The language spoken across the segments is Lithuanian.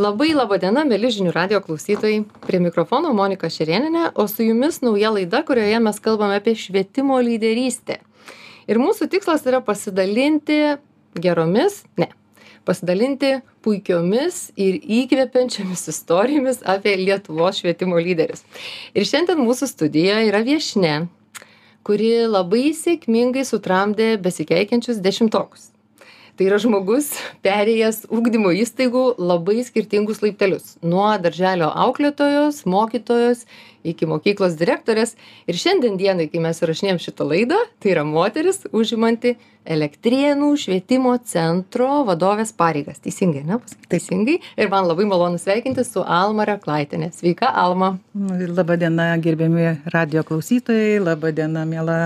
Labai laba diena, mėly žinių radio klausytojai. Prie mikrofono Monika Šerėninė, o su jumis nauja laida, kurioje mes kalbame apie švietimo lyderystę. Ir mūsų tikslas yra pasidalinti geromis, ne, pasidalinti puikiomis ir įkvepiančiomis istorijomis apie Lietuvos švietimo lyderius. Ir šiandien mūsų studijoje yra viešne, kuri labai sėkmingai sutramdė besikeikiančius dešimtokus tai yra žmogus perėjęs ugdymo įstaigų labai skirtingus laiptelius. Nuo darželio auklėtojos mokytojos iki mokyklos direktorės. Ir šiandien dienai kai mes įrašinėjam šitą laidą tai yra moteris užimanti elektrėnų švietimo centro vadovės pareigas. Teisingai ane teisingai. Ir man labai malonu sveikintis su alma reklaitiene sveika alma. Laba diena gerbiami radijo klausytojai. Laba diena miela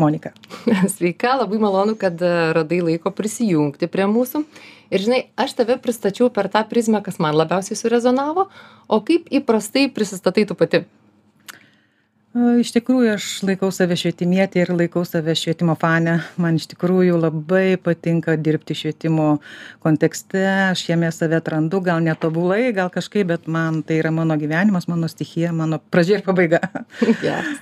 Monika. Sveika, labai malonu, kad e, radai laiko prisijungti prie mūsų. Ir žinai, aš tave pristačiau per tą prizmę, kas man labiausiai surezonavo, o kaip įprastai prisistatai tu pati? Iš tikrųjų, aš laikau save švietimietė ir laikau save švietimo fane. Man iš tikrųjų labai patinka dirbti švietimo kontekste, aš jame save atrandu, gal netobulai, gal kažkaip, bet man tai yra mano gyvenimas, mano stichija, mano pradžia ir pabaiga. Yes.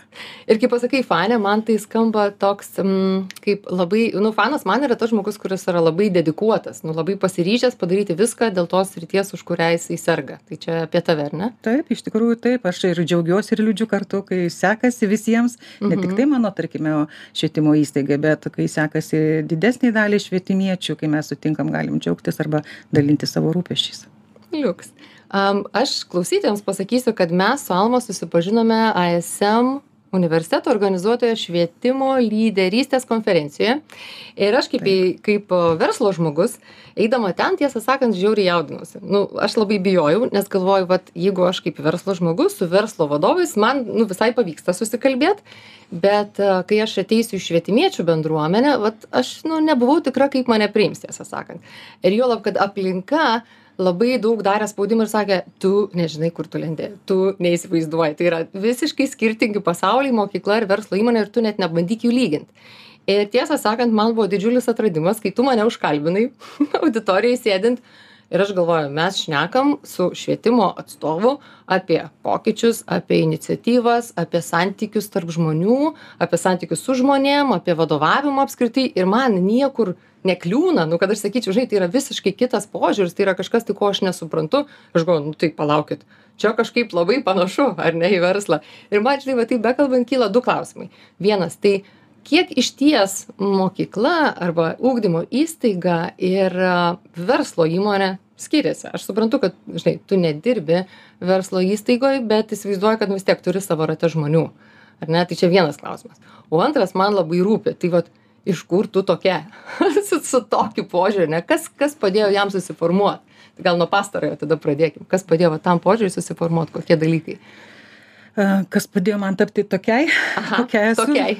Ir kaip pasakai, fane, man tai skamba toks, mm, kaip labai, nu, fanas man yra tas žmogus, kuris yra labai dedikuotas, nu, labai pasiryžęs padaryti viską dėl tos ryties, už kurią jisai serga. Tai čia apie tave, ar ne? Taip, iš tikrųjų taip, aš ir džiaugiuosi ir liūdžiu kartu, kai sekasi visiems, ne mhm. tik tai mano, tarkime, švietimo įstaigai, bet kai sekasi didesniai daliai švietimiečių, kai mes sutinkam, galim džiaugtis arba dalinti savo rūpeščiais. Liuks. Um, aš klausytėms pasakysiu, kad mes su Alma susipažinome ASM universiteto organizuotoje švietimo lyderystės konferencijoje. Ir aš kaip, į, kaip verslo žmogus, eidama ten, tiesą sakant, žiauriai jaudinausi. Nu, aš labai bijojau, nes galvoju, kad jeigu aš kaip verslo žmogus su verslo vadovais, man nu, visai pavyksta susikalbėti, bet kai aš ateisiu į švietimiečių bendruomenę, vat, aš nu, nebuvau tikra, kaip mane priims, tiesą sakant. Ir juolab, kad aplinka labai daug darė spaudimo ir sakė tu nežinai kur tu lendi tu neįsivaizduoji. Tai yra visiškai skirtingi pasauliai mokykla ir verslo įmonė ir tu net nebandyk jų lygint ir tiesą sakant man buvo didžiulis atradimas kai tu mane užkalbinai auditorijoj sėdint ir aš galvoju mes šnekam su švietimo atstovu apie pokyčius apie iniciatyvas apie santykius tarp žmonių apie santykius su žmonėm apie vadovavimą apskritai. Ir man niekur nekliūna nu kad aš sakyčiau žinai tai yra visiškai kitas požiūris tai yra kažkas tai ko aš nesuprantu. Aš galvoju nu tai palaukit čia kažkaip labai panašu ar ne į verslą. Ir man žinai va taip bekalbant kyla du klausimai. Vienas tai kiek išties mokykla arba ugdymo įstaiga ir verslo įmonė skiriasi aš suprantu kad žinai tu nedirbi verslo įstaigoj bet įsivaizduoju kad nu vis tiek turi savo rate žmonių ar ne tai čia vienas klausimas o antras man labai rūpi tai vat iš kur tu tokia su, su tokiu požiūriu, ne? Kas, kas padėjo jam susiformuoti? Gal nuo pastarojo tada pradėkim. Kas padėjo va, tam požiūriui susiformuoti, kokie dalykai? Kas padėjo man tapti tokiai, Aha, kokia esu. Tokiai.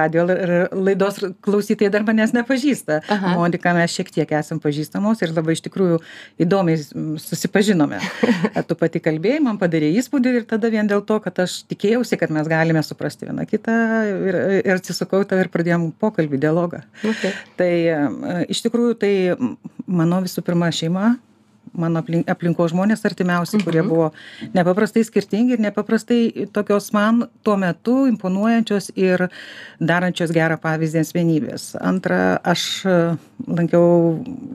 Radio laidos klausytojai dar manęs nepažįsta. Aha. Monika, mes šiek tiek esam pažįstamos ir labai iš tikrųjų įdomiai susipažinome. tu pati kalbėjai, man padarė įspūdį ir tada vien dėl to, kad aš tikėjausi, kad mes galime suprasti vieną kitą ir, ir atsisukau tą ir pradėjom pokalbį, dialogą. Okay. Tai iš tikrųjų tai mano visų pirma šeima, mano aplink aplinkos žmonės artimiausi kurie mhm. buvo nepaprastai skirtingi ir nepaprastai tokios man tuo metu imponuojančios ir darančios gerą pavyzdį asmenybės antra aš e, lankiau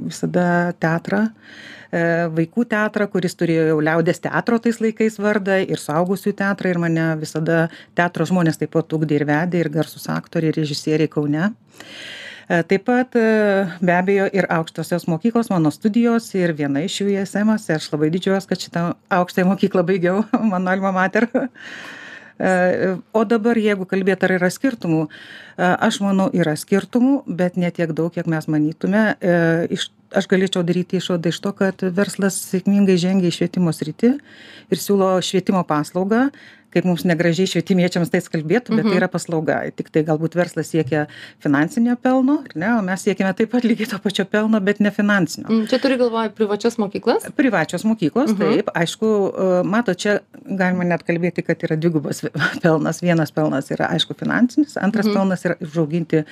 visada teatrą e, vaikų teatrą kuris turėjo jau liaudies teatro tais laikais vardą ir suaugusiųjų teatrą ir mane visada teatro žmonės taip pat ugdė ir vedė ir garsūs aktoriai režisieriai kaune E, taip pat e, be abejo ir aukštosios mokyklos mano studijos ir viena iš jų ismas aš labai didžiuojuos kad šitą aukštąją mokyklą baigiau mano alma mater. E, o dabar jeigu kalbėt ar yra skirtumų? Aš manau yra skirtumų bet ne tiek daug kiek mes manytume. Iš aš galėčiau daryti išvadą iš to kad verslas sėkmingai žengia į švietimo sritį ir siūlo švietimo paslaugą kaip mums negražiai švietimiečiams tai skambėtų bet tai mhm. yra paslauga tiktai galbūt verslas siekia finansinio pelno ar ne o mes siekiame taip pat lygiai to pačio pelno bet ne finansinio mm, čia turi galvoj privačias mokyklas privačios mokyklos mhm. taip aišku e, matot čia galima net kalbėti kad yra dvigubas pelnas vienas pelnas yra aišku finansinis antras mhm. pelnas yra užauginti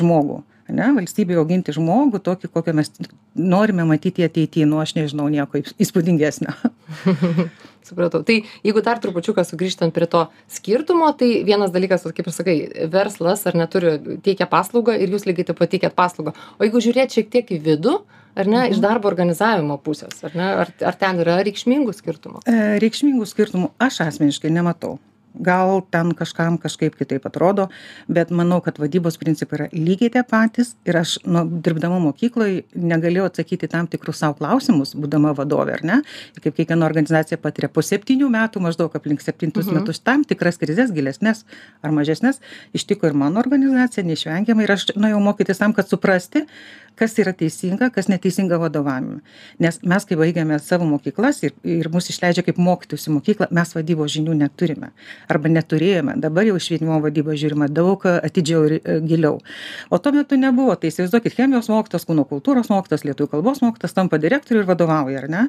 žmogų ne valstybei auginti žmogų tokį kokio mes norime matyti ateity nu aš nežinau nieko įspūdingesnio. Supratau. Tai jeigu dar trupučiuką sugrįžtant prie to skirtumo tai vienas dalykas vat kaip ir sakai verslas ar ne turi teikia paslaugą ir jūs lygiai taip pat teikiat paslaugą. O jeigu žiūrėt šiek tiek į vidų ar ne iš darbo organizavimo pusės ar ne ar ar ten yra reikšmingų skirtumų? E, reikšmingų skirtumų aš asmeniškai nematau gal ten kažkam kažkaip kitaip atrodo bet manau kad vadybos principai yra lygiai tie patys ir aš nu dirbdama mokykloj negalėjau atsakyti į tam tikrus sau klausimus būdama vadove ar ne? Kaip kiekviena organizacija patiria po septynių metų maždaug aplink septintus Mhm. metus tam tikras krizes gilesnes ar mažesnes ištiko ir mano organizaciją neišvengiamai ir aš nuėjau mokytis tam kad suprasti kas yra teisinga kas neteisinga vadovavime. Nes mes kai baigiame savo mokyklas ir ir mus išleidžia kaip mokytojus į mokyklą mes vadybos žinių neturime arba neturėjome. Dabar jau švietimo vadybą žiūrima daug atidžiau ir e, giliau. O tuo metu nebuvo tai įsivaizduokit chemijos mokytojas kūno kultūros mokytojas lietuvių kalbos mokytojas tampa direktoriu ir vadovauja ar ne?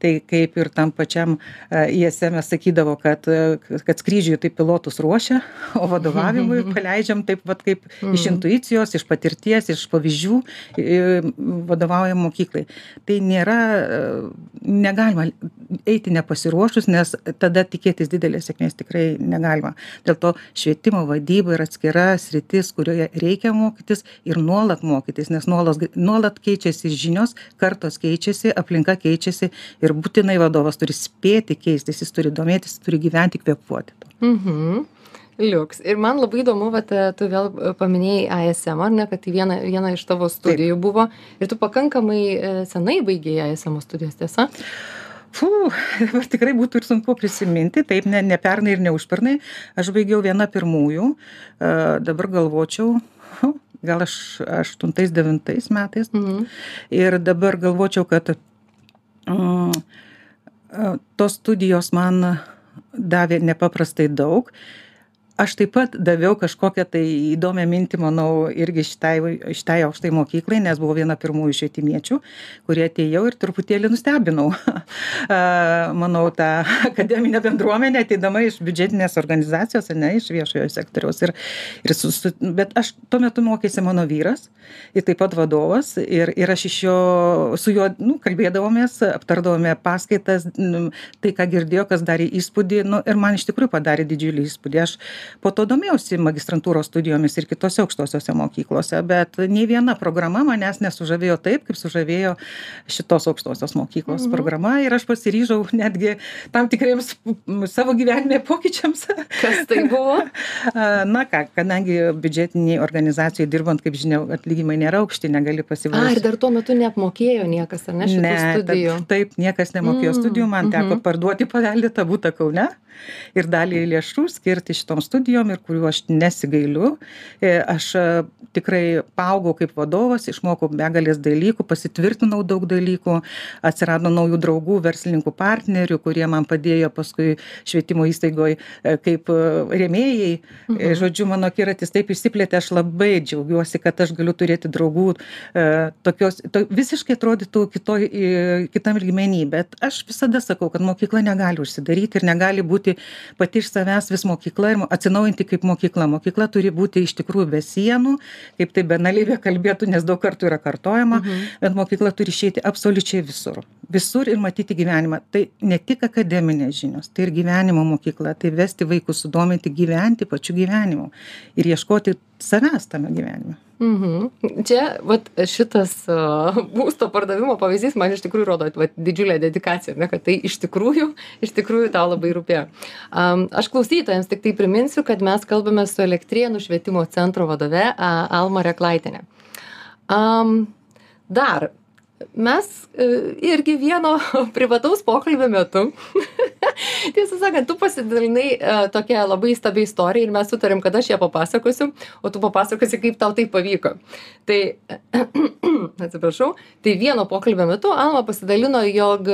Tai kaip ir tam pačiam ism sakydavo kad e, kad skrydžiui tai pilotus ruošia o vadovavimui paleidžiam taip vat kaip iš intuicijos iš patirties iš pavyzdžių i, vadovauja mokyklai. Tai nėra e, negalima eiti nepasiruošus nes tada tikėtis didelės sėkmės tikrai negalima dėl to švietimo vadyba yra atskira sritis kurioje reikia mokytis ir nuolat mokytis nes nuolat nuolat keičiasi žinios kartos keičiasi aplinka keičiasi ir būtinai vadovas turi spėti keistis jis turi domėtis turi gyventi kvėpuoti tuo Mhm. Liuks. Ir man labai įdomu, e, tu vėl paminėjai ASM, ar ne, kad tai viena, viena iš tavo studijų Taip. buvo. Ir tu pakankamai e, senai baigėjai ASM studijas, tiesa? Fū, dabar tikrai būtų ir sunku prisiminti, taip, ne, ne pernai ir ne užpernai. Aš baigiau vieną pirmųjų, uh, dabar galvočiau, gal aš aštuntais, devintais metais. Mhm. Ir dabar galvočiau, kad um, tos studijos man davė nepaprastai daug. Aš taip pat daviau kažkokią tai įdomią mintį, manau, irgi šitai, šitai aukštai mokyklai, nes buvau viena pirmųjų švietimiečių, kurie atėjau ir truputėlį nustebinau, manau, tą akademinę bendruomenę, ateidama iš biudžetinės organizacijos, ne iš viešojo sektoriaus. Ir, ir su, su, bet aš tuo metu mokėsi mano vyras, ir taip pat vadovas, ir, ir aš iš jo, su juo nu, kalbėdavomės, aptardavome paskaitas, tai, ką girdėjo, kas darė įspūdį, nu, ir man iš tikrųjų padarė didžiulį įspūdį. Aš po to domėjausi magistrantūros studijomis ir kitose aukštosiose mokyklose bet nei viena programa manęs nesužavėjo taip kaip sužavėjo šitos aukštosios mokyklos Mhm. programa ir aš pasiryžau netgi tam tikriems savo gyvenime pokyčiams Kas tai buvo? Na ką, kadangi biudžetiniai organizacijai dirbant, kaip žinia, atlyginimai nėra aukšti, negali A, ir pasivaikščioti. dar tuo metu neapmokėjo niekas, ar ne, šitų Ne, studijų? tad, taip, niekas nemokėjo Mm, studijų, man teko mhm. parduoti paveldėtą būtą Kaune ir dalį lėšų skirti šitom studijom ir kurių aš nesigailiu. E, Aš e, tikrai paaugau kaip vadovas, išmokau begalės dalykų, pasitvirtinau daug dalykų, atsirado naujų draugų, verslininkų partnerių, kurie man padėjo paskui švietimo įstaigoje kaip e, rėmėjai. Mhm. Žodžiu, mano kiratis taip išsiplėtė, aš labai džiaugiuosi, kad aš galiu turėti draugų tokios, to, visiškai atrodytų kitoj, kitam lygmenį, bet aš visada sakau, kad mokykla negali užsidaryti ir negali būti pati iš savęs vis mokykla ir atsinaujinti kaip mokykla. Mokykla turi būti iš tikrųjų be sienų, kaip tai benalybė kalbėtų, nes daug kartų yra kartojama, mhm. bet mokykla turi išeiti absoliučiai visur. Visur ir matyti gyvenimą. Tai ne tik akademinės žinios, tai ir gyvenimo mokykla, tai vesti vaikus sudominti gyventi pačiu gyvenimu ir ieškoti savęs tame gyvenime. Mhm. Čia, vat, šitas uh, būsto pardavimo pavyzdys man iš tikrųjų rodo vat, didžiulę dedikaciją, ne, kad tai iš tikrųjų, iš tikrųjų tau labai rūpėjo. Um, aš klausytojams tik tai priminsiu, kad mes kalbame su Elektrienų švietimo centro vadove uh, Alma Reklaitinė. Um, dar, mes uh, irgi vieno privataus pokalbio metu, tiesą sakant, tu pasidalinai uh, tokią labai įstabią istoriją ir mes sutarėm, kad aš ją papasakosiu, o tu papasakosi, kaip tau tai pavyko. Tai, atsiprašau, tai vieno pokalbio metu Alma pasidalino, jog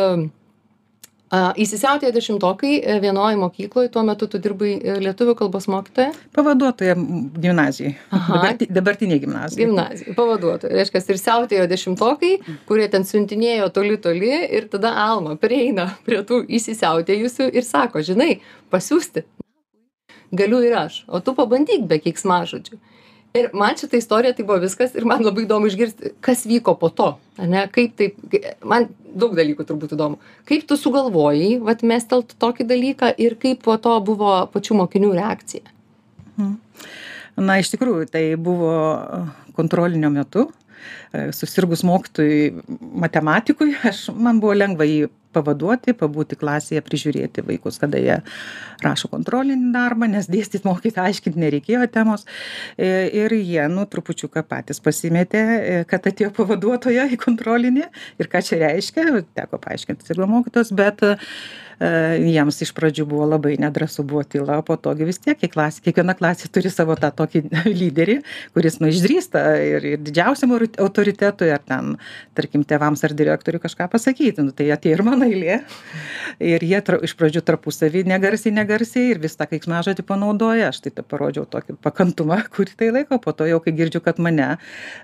uh, Įsisiautėjo dešimtokai e, vienoje mokykloje, tuo metu tu dirbai e, lietuvių kalbos mokytoja. Pavaduotoja gimnazijai. Aha. Dabarti, dabartiniai gimnazijai. Gimnazijai, pavaduotoja. Reiškia, ir siautėjo dešimtokai, kurie ten siuntinėjo toli toli ir tada Alma prieina prie tų įsisiautėjusių ir sako, žinai, pasiūsti. Galiu ir aš, o tu pabandyk be keiksmažodžių. Ir man šita istorija tai buvo viskas ir man labai įdomu išgirsti, kas vyko po to. Ne, kaip taip, man daug dalykų turbūt įdomu. Kaip tu sugalvojai, vat mestelt tokį dalyką ir kaip po to buvo pačių mokinių reakcija? Mhm. Na, iš tikrųjų, tai buvo kontrolinio metu susirgus mokytojui matematikui, aš, man buvo lengva jį pavaduoti, pabūti klasėje, prižiūrėti vaikus, kada jie rašo kontrolinį darbą, nes dėstyti mokyti, aiškinti nereikėjo temos. E, ir jie, nu, trupučiuką patys pasimetė, e, kad atėjo pavaduotoja į kontrolinį ir ką čia reiškia, teko paaiškinti ir mokytos, bet E, jiems iš pradžių buvo labai nedrąsu, buvo tyla, po togi vis tiek klasė, kiekviena klasė turi savo tą tokį lyderį, kuris nu išdrįsta ir, ir didžiausiam autoritetui, ar ten, tarkim, tėvams ar direktoriui kažką pasakyti. Nu, tai atėjo ir mano eilė. Ir jie tra, iš pradžių tarpusavį negarsiai, negarsiai ir vis tą keiksmažodį panaudoja. Aš tai tą parodžiau tokį pakantumą, kurį tai laiko, po to jau, kai girdžiu, kad mane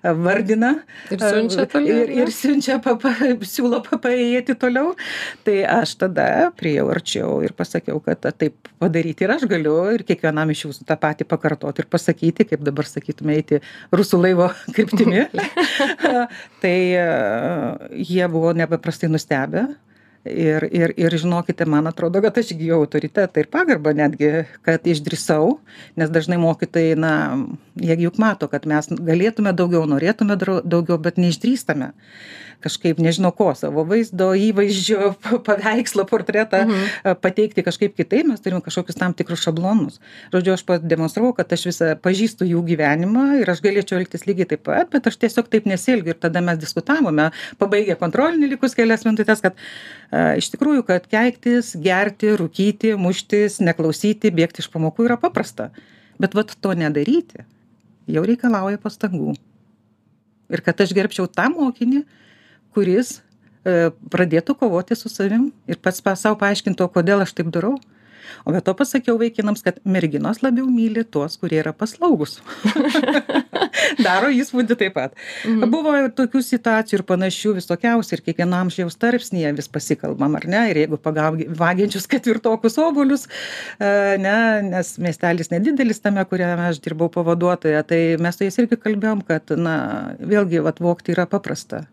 vardina ir siunčia, toliau, ir, ir siunčia papa, siūlo papaėjėti toliau, tai aš tada priėjau arčiau ir pasakiau kad taip padaryti ir aš galiu ir kiekvienam iš jūsų tą patį pakartoti ir pasakyti kaip dabar sakytume eiti rusų laivo kryptimi tai e, jie buvo nepaprastai nustebę ir ir ir žinokite man atrodo kad aš įgijau autoritetą ir pagarbą netgi kad išdrįsau nes dažnai mokytojai na jie juk mato kad mes galėtume daugiau norėtume daugiau bet neišdrįstame kažkaip nežinau ko savo vaizdo įvaizdžio paveikslo portretą mhm. pateikti kažkaip kitaip mes turim kažkokius tam tikrus šablonus žodžiu aš pademonstravau kad aš visą pažįstu jų gyvenimą ir aš galėčiau elgtis lygiai taip pat bet aš tiesiog taip nesielgiu ir tada mes diskutavome pabaigę kontrolinį likus kelias minutes kad iš tikrųjų kad keiktis gerti rūkyti muštis neklausyti bėgti iš pamokų yra paprasta bet vat to nedaryti jau reikalauja pastangų ir kad aš gerbčiau tą mokinį kuris e, pradėtų kovoti su savim ir pats sau paaiškintų, kodėl aš taip darau. O be to pasakiau vaikinams, kad merginos labiau myli tuos, kurie yra paslaugus. Daro įspūdį taip pat. Mhm. Buvo tokių situacijų ir panašių visokiausių ir kiekvienam amžiaus tarpsnėje vis pasikalbam, ar ne? Ir jeigu pagaudžiančius ketvirtokus obolius, e, ne, nes miestelis nedidelis tame, kuriame aš dirbau pavaduotoje, tai mes su jais irgi kalbėjom, kad, na, vėlgi, atvokti yra paprasta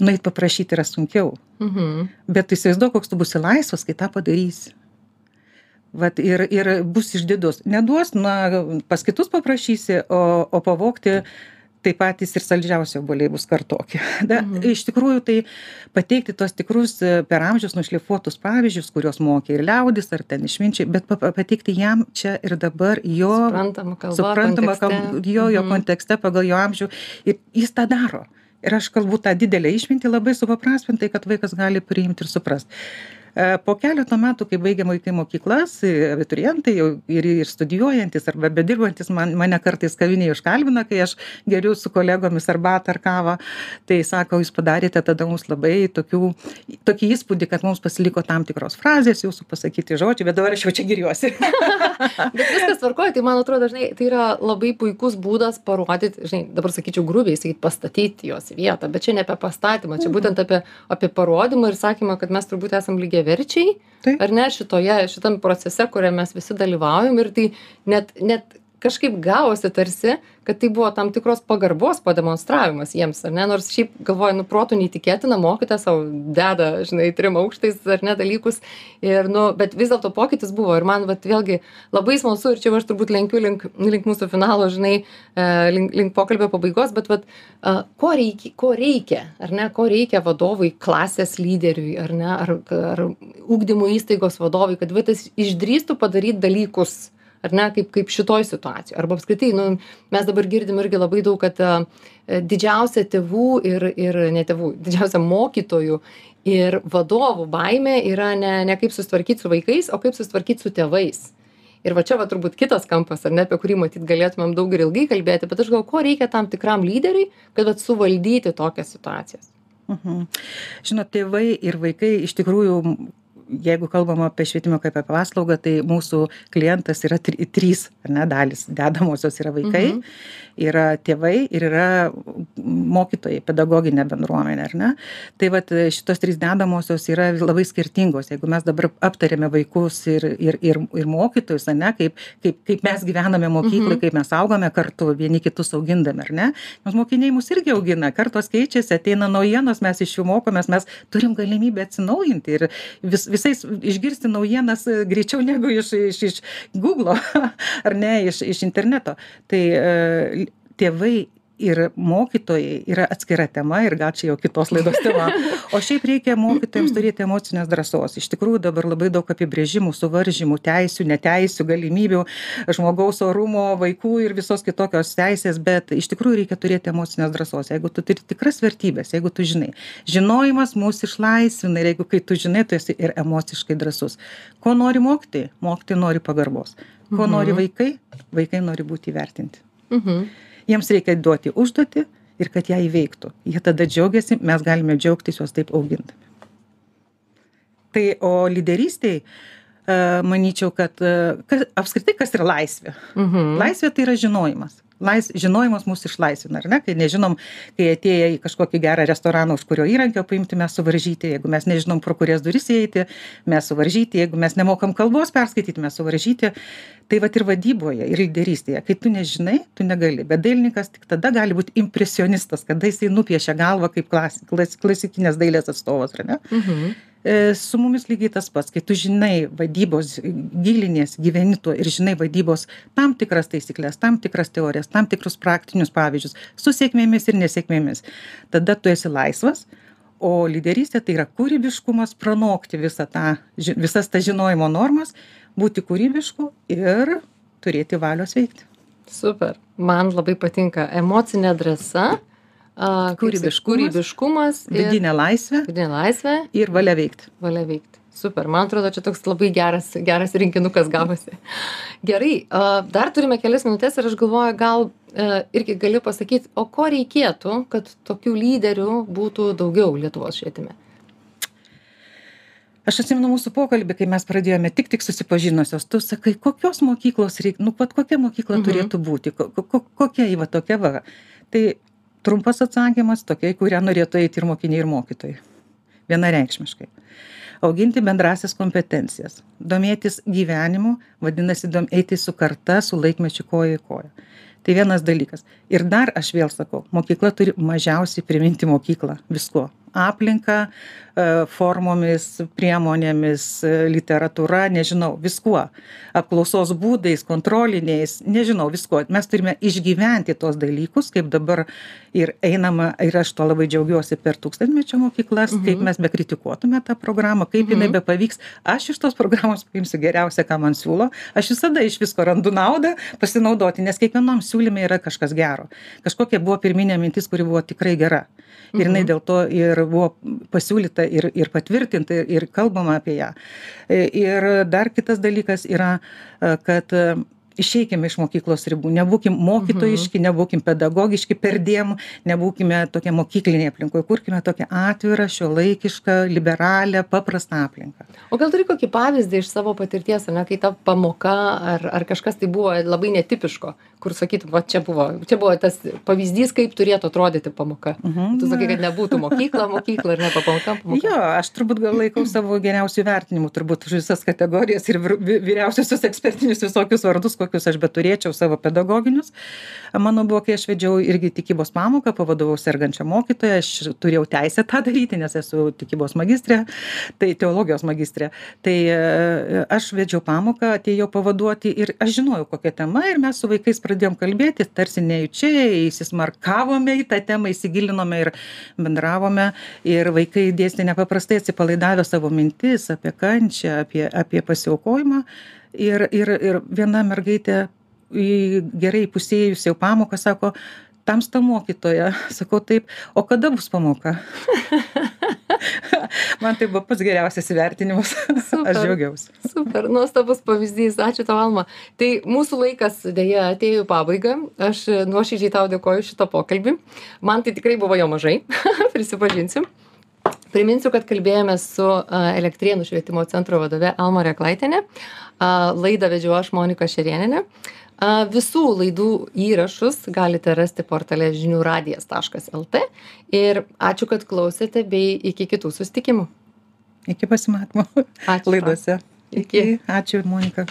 nueit paprašyti yra sunkiau. Mhm. Bet įsivaizduok, koks tu būsi laisvas, kai tą padarysi. Vat ir, ir bus išdidus. Neduos, na, pas kitus paprašysi, o, o pavokti tai patys ir saldžiausi obuoliai bus kartokie. Da, mhm. Iš tikrųjų, tai pateikti tos tikrus per amžius nušlifuotus pavyzdžius, kuriuos mokė ir liaudis, ar ten išminčiai, bet pateikti jam čia ir dabar jo suprantama kontekste. jo, jo mhm. kontekste pagal jo amžių ir jis tą daro ir aš kalbu tą didelę išmintį labai supaprastintai kad vaikas gali priimt ir suprast E, po keleto metų, kai baigiam vaikai mokyklas, e, abiturientai jau ir, ir studijuojantis arba bedirbantis man, mane kartais kavinėje užkalbina, kai aš geriu su kolegomis arbatą ar kavą, tai sako, jūs padarėte tada mums labai tokių, tokį įspūdį, kad mums pasiliko tam tikros frazės, jūsų pasakyti žodžiai, bet dabar aš jau čia giriuosi. bet viskas tvarkoja, tai man atrodo, žinai, tai yra labai puikus būdas parodyti, žinai, dabar sakyčiau grubiai, sakyti, pastatyti jos vietą, bet čia ne apie pastatymą, čia mhm. būtent apie, apie parodymą ir sakymą, kad mes turbūt esam lygiai lygiaverčiai, ar ne, šitoje, šitam procese, kuriame mes visi dalyvaujam ir tai net, net kažkaip gavosi tarsi, kad tai buvo tam tikros pagarbos pademonstravimas jiems, ar ne, nors šiaip galvoju, nu, protų neįtikėtina, mokytė savo deda, žinai, trim aukštais ar ne dalykus, ir, nu, bet vis dėlto pokytis buvo ir man, vat, vėlgi, labai smalsu ir čia aš turbūt lenkiu link, link mūsų finalo, žinai, e, link, link pokalbio pabaigos, bet, vat, ko reikia, ko reikia, ar ne, ko reikia vadovui, klasės lyderiui, ar ne, ar, ar ūkdymo įstaigos vadovui, kad vaikas išdrįstų padaryti dalykus ar ne kaip kaip šitoj situacijoj. Arba apskritai nu mes dabar girdim irgi labai daug kad a, didžiausia tėvų ir ir ne tėvų didžiausia mokytojų ir vadovų baimė yra ne ne kaip susitvarkyt su vaikais o kaip susitvarkyt su tėvais. Ir va čia va turbūt kitas kampas ar ne apie kurį matyt galėtumėm daug ir ilgai kalbėti bet aš galvoju ko reikia tam tikram lyderiui kad vat suvaldyti tokias situacijas. Mhm. žinot tėvai ir vaikai iš tikrųjų jeigu kalbam apie švietimą kaip apie paslaugą tai mūsų klientas yra tri trys ne dalys dedamosios yra vaikai mhm. yra tėvai ir yra mokytojai pedagoginė bendruomenė ne tai vat šitos trys dedamosios yra labai skirtingos jeigu mes dabar aptarėme vaikus ir ir ir ir mokytojus ane kaip kaip kaip mes gyvename mokykloj mhm. kaip mes augame kartu vieni kitus augindami ar ne nes mokiniai mus irgi augina kartos keičiasi ateina naujienos mes iš jų mokomės mes turim galimybę atsinaujinti ir vis visais išgirsti naujienas e, greičiau negu iš iš iš guglo ar ne iš iš interneto. Tai e, tėvai ir mokytojai yra atskira tema ir gal čia jau kitos laidos tema. O šiaip reikia mokytojams turėti emocinės drąsos. Iš tikrųjų dabar labai daug apibrėžimų suvaržymų teisių neteisių galimybių žmogaus orumo vaikų ir visos kitokios teisės bet iš tikrųjų reikia turėti emocinės drąsos. Jeigu tu turi tikras vertybes jeigu tu žinai žinojimas mus išlaisvina ir jeigu kai tu žinai tu esi ir emociškai drąsus. Ko nori mokytojai mokytojai nori pagarbos. Ko nori mhm. vaikai? Vaikai nori būti įvertinti. Mhm jiems reikia duoti užduotį ir kad ją įveiktų. Jie tada džiaugiasi mes galime džiaugtis juos taip augindami. Tai o lyderystėj e, manyčiau kad kas apskritai kas yra laisvė? Mhm. laisvė tai yra žinojimas lais žinojimas mus išlaisvina ar ne? Kai nežinom kai atėję į kažkokį gerą restoraną už kurio įrankio paimti mes suvaržyti jeigu mes nežinom pro kurias duris įeiti mes suvaržyti jeigu mes nemokam kalbos perskaityti mes suvaržyti. Tai vat ir vadyboje ir lyderystėje kai tu nežinai tu negali. Bet dailininkas tik tada gali būt impresionistas kada jisai nupiešia galvą kaip klasi klas klasikinės dailės atstovas ar ne? Mhm su mumis lygiai tas pats kai tu žinai vadybos giliniesi gyveni tuo ir žinai vadybos tam tikras taisykles tam tikras teorijas tam tikrus praktinius pavyzdžius su sėkmėmis ir nesėkmėmis. Tada tu esi laisvas o lyderystė tai yra kūrybiškumas pranokti visą tą visas tas žinojimo normas būti kūrybišku ir turėti valios veikti. Super. Man labai patinka emocinė drąsa Kūrybiškumas, kūrybiškumas vidinė laisvė, vidinė laisvė ir valia veikti. Valia veikti. Super, man atrodo, čia toks labai geras, geras rinkinukas gavosi. Gerai, dar turime kelias minutės ir aš galvoju, gal irgi galiu pasakyti, o ko reikėtų, kad tokių lyderių būtų daugiau Lietuvos švietime? Aš atsimenu mūsų pokalbį, kai mes pradėjome tik tik susipažinusios, tu sakai, kokios mokyklos reikia, nu pat kokia mokykla mhm. turėtų būti, ko, ko, kokia įva tokia va. Tai trumpas atsakymas tokia į kurią norėtų eiti ir mokiniai ir mokytojai. Vienareikšmiškai. Auginti bendrąsias kompetencijas. Domėtis gyvenimu vadinasi dom eiti su karta su laikmečiu koja į koją tai vienas dalykas. Ir dar aš vėl sakau mokykla turi mažiausiai priminti mokyklą viskuo aplinka e, formomis priemonėmis e, literatūra nežinau viskuo. Apklausos būdais kontroliniais nežinau viskuo. Mes turime išgyventi tuos dalykus kaip dabar ir einama ir aš tuo labai džiaugiuosi per tūkstantmečio mokyklas kaip mhm. mes bekritikuotume tą programą kaip jinai mhm. bepavyks. Aš iš tos programos paimsiu geriausia ką man siūlo. Aš visada iš visko randu naudą pasinaudoti nes kiekvienam siūlyme yra kažkas gero. Kažkokia buvo pirminė mintis kuri buvo tikrai gera ir jinai mhm. dėl to ir buvo pasiūlyta ir ir patvirtinta ir kalbama apie ją e, ir dar kitas dalykas yra e, kad išeikim iš mokyklos ribų nebūkim mokytojiški mhm. nebūkim pedagogiški perdėm nebūkime tokia mokyklinėj aplinkoj kurkime tokią atvirą šiuolaikišką liberalią paprastą aplinką o gal turi kokį pavyzdį iš savo patirties ane kai ta pamoka ar ar kažkas tai buvo labai netipiško kur sakytum va čia buvo čia buvo tas pavyzdys kaip turėtų atrodyti pamoka mhm. tu sakai kad nebūtų mokykla mokykla ar ne pamoka pamoka jo aš turbūt gal laikau savo geriausiu įvertinimu turbūt už visas kategorijas ir vyriausiuosius ekspertinius visokius vardus kokius aš beturėčiau savo pedagoginius. Mano buvo, kai aš vedžiau irgi tikybos pamoką, pavadovau sergančią mokytoją, aš turėjau teisę tą daryti, nes esu tikybos magistrė, tai teologijos magistrė. Tai e, aš vedžiau pamoką, atėjau pavaduoti ir aš žinojau, kokia tema ir mes su vaikais pradėjom kalbėti, tarsi nejučia, įsismarkavome į tą temą, įsigilinome ir bendravome ir vaikai dėstė nepaprastai atsipalaidavę savo mintis apie kančią, apie, apie pasiaukojimą ir ir ir viena mergaitė gerai įpusėjus jau pamoką sako tamsta mokytoja. Sakau taip o kada bus pamoka? Man tai buvo pats geriausias įvertinimas. Aš džiaugiausi. Super nuostabus pavyzdys. Ačiū tau alma. Tai mūsų laikas deja atėjo į pabaigą. Aš nuoširdžiai tau dėkoju šitą pokalbį. Man tai tikrai buvo jo mažai. Prisipažinsiu Priminsiu, kad kalbėjome su Elektrienų švietimo centro vadove Alma Reklaitėne. Laidą vedžiu aš Monika Šerieninė. Visų laidų įrašus galite rasti portale žiniųradijas.lt ir ačiū, kad klausėte bei iki kitų sustikimų. Iki pasimatymo Ačiū. laidose. Iki. Ačiū, Monika.